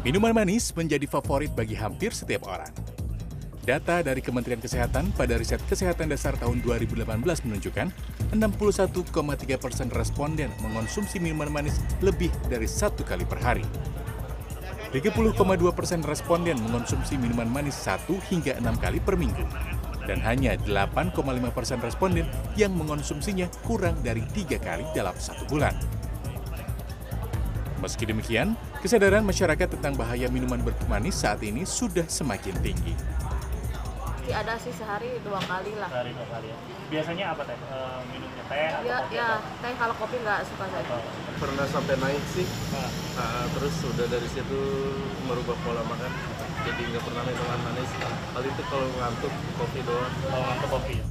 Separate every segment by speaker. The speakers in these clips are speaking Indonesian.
Speaker 1: Minuman manis menjadi favorit bagi hampir setiap orang. Data dari Kementerian Kesehatan pada riset kesehatan dasar tahun 2018 menunjukkan 61,3 persen responden mengonsumsi minuman manis lebih dari satu kali per hari. 30,2 persen responden mengonsumsi minuman manis satu hingga enam kali per minggu. Dan hanya 8,5 persen responden yang mengonsumsinya kurang dari tiga kali dalam satu bulan. Meski demikian, kesadaran masyarakat tentang bahaya minuman berpemanis saat ini sudah semakin tinggi.
Speaker 2: Masih ada sih sehari dua kali lah.
Speaker 3: Sehari dua kali ya. Biasanya apa teh? Eh, minumnya teh atau
Speaker 2: Ya,
Speaker 3: kopi?
Speaker 2: ya
Speaker 3: atau-
Speaker 2: teh kalau kopi nggak suka saya.
Speaker 3: atau-
Speaker 4: pernah sampai naik sih
Speaker 3: Nah,
Speaker 4: Nah, terus udah dari situ merubah pola makan jadi nggak pernah minuman manis kali itu kalau ngantuk kopi doang
Speaker 3: kalau ngantuk kopi ya.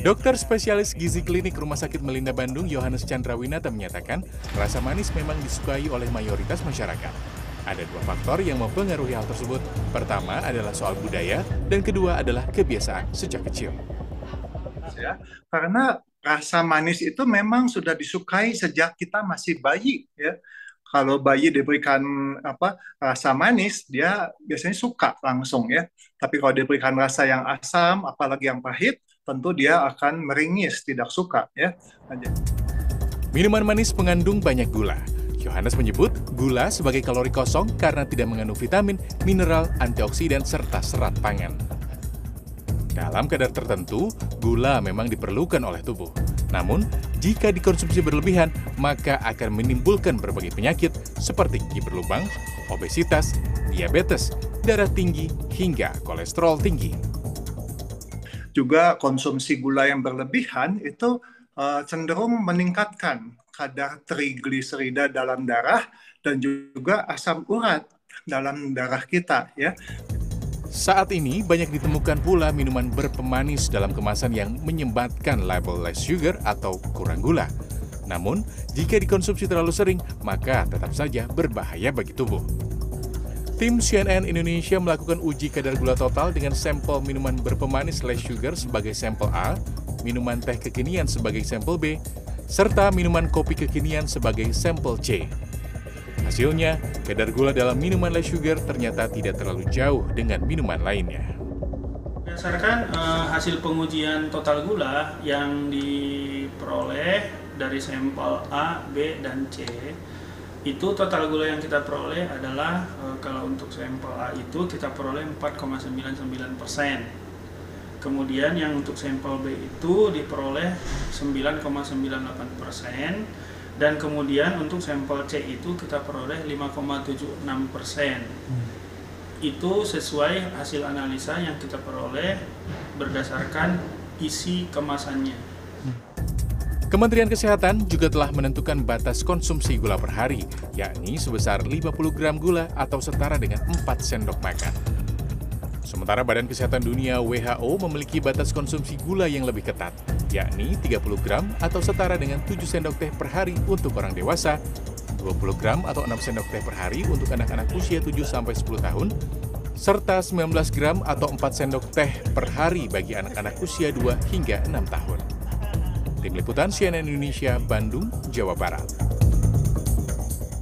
Speaker 1: Dokter spesialis gizi klinik Rumah Sakit Melinda Bandung, Yohanes Chandrawinata menyatakan, rasa manis memang disukai oleh mayoritas masyarakat. Ada dua faktor yang mempengaruhi hal tersebut. Pertama adalah soal budaya, dan kedua adalah kebiasaan sejak kecil.
Speaker 5: ya karena rasa manis itu memang sudah disukai sejak kita masih bayi ya kalau bayi diberikan apa rasa manis dia biasanya suka langsung ya tapi kalau diberikan rasa yang asam apalagi yang pahit tentu dia akan meringis tidak suka ya
Speaker 1: Minuman manis mengandung banyak gula. Yohanes menyebut gula sebagai kalori kosong karena tidak mengandung vitamin, mineral, antioksidan, serta serat pangan. Dalam kadar tertentu, gula memang diperlukan oleh tubuh. Namun, jika dikonsumsi berlebihan, maka akan menimbulkan berbagai penyakit seperti gigi berlubang, obesitas, diabetes, darah tinggi, hingga kolesterol tinggi.
Speaker 5: Juga konsumsi gula yang berlebihan itu eh, cenderung meningkatkan kadar trigliserida dalam darah dan juga asam urat dalam darah kita ya
Speaker 1: Saat ini banyak ditemukan pula minuman berpemanis dalam kemasan yang menyembatkan label less sugar atau kurang gula. Namun, jika dikonsumsi terlalu sering, maka tetap saja berbahaya bagi tubuh. Tim CNN Indonesia melakukan uji kadar gula total dengan sampel minuman berpemanis less sugar sebagai sampel A, minuman teh kekinian sebagai sampel B, serta minuman kopi kekinian sebagai sampel C. Hasilnya, kadar gula dalam minuman less sugar ternyata tidak terlalu jauh dengan minuman lainnya.
Speaker 6: Berdasarkan eh, hasil pengujian total gula yang diperoleh dari sampel A, B, dan C, itu total gula yang kita peroleh adalah eh, kalau untuk sampel A itu kita peroleh 4,99 persen. Kemudian yang untuk sampel B itu diperoleh 9,98 persen dan kemudian untuk sampel C itu kita peroleh 5,76 persen itu sesuai hasil analisa yang kita peroleh berdasarkan isi kemasannya.
Speaker 1: Kementerian Kesehatan juga telah menentukan batas konsumsi gula per hari, yakni sebesar 50 gram gula atau setara dengan 4 sendok makan. Sementara Badan Kesehatan Dunia WHO memiliki batas konsumsi gula yang lebih ketat, yakni 30 gram atau setara dengan 7 sendok teh per hari untuk orang dewasa, 20 gram atau 6 sendok teh per hari untuk anak-anak usia 7 sampai 10 tahun, serta 19 gram atau 4 sendok teh per hari bagi anak-anak usia 2 hingga 6 tahun. Tim Liputan CNN Indonesia, Bandung, Jawa Barat.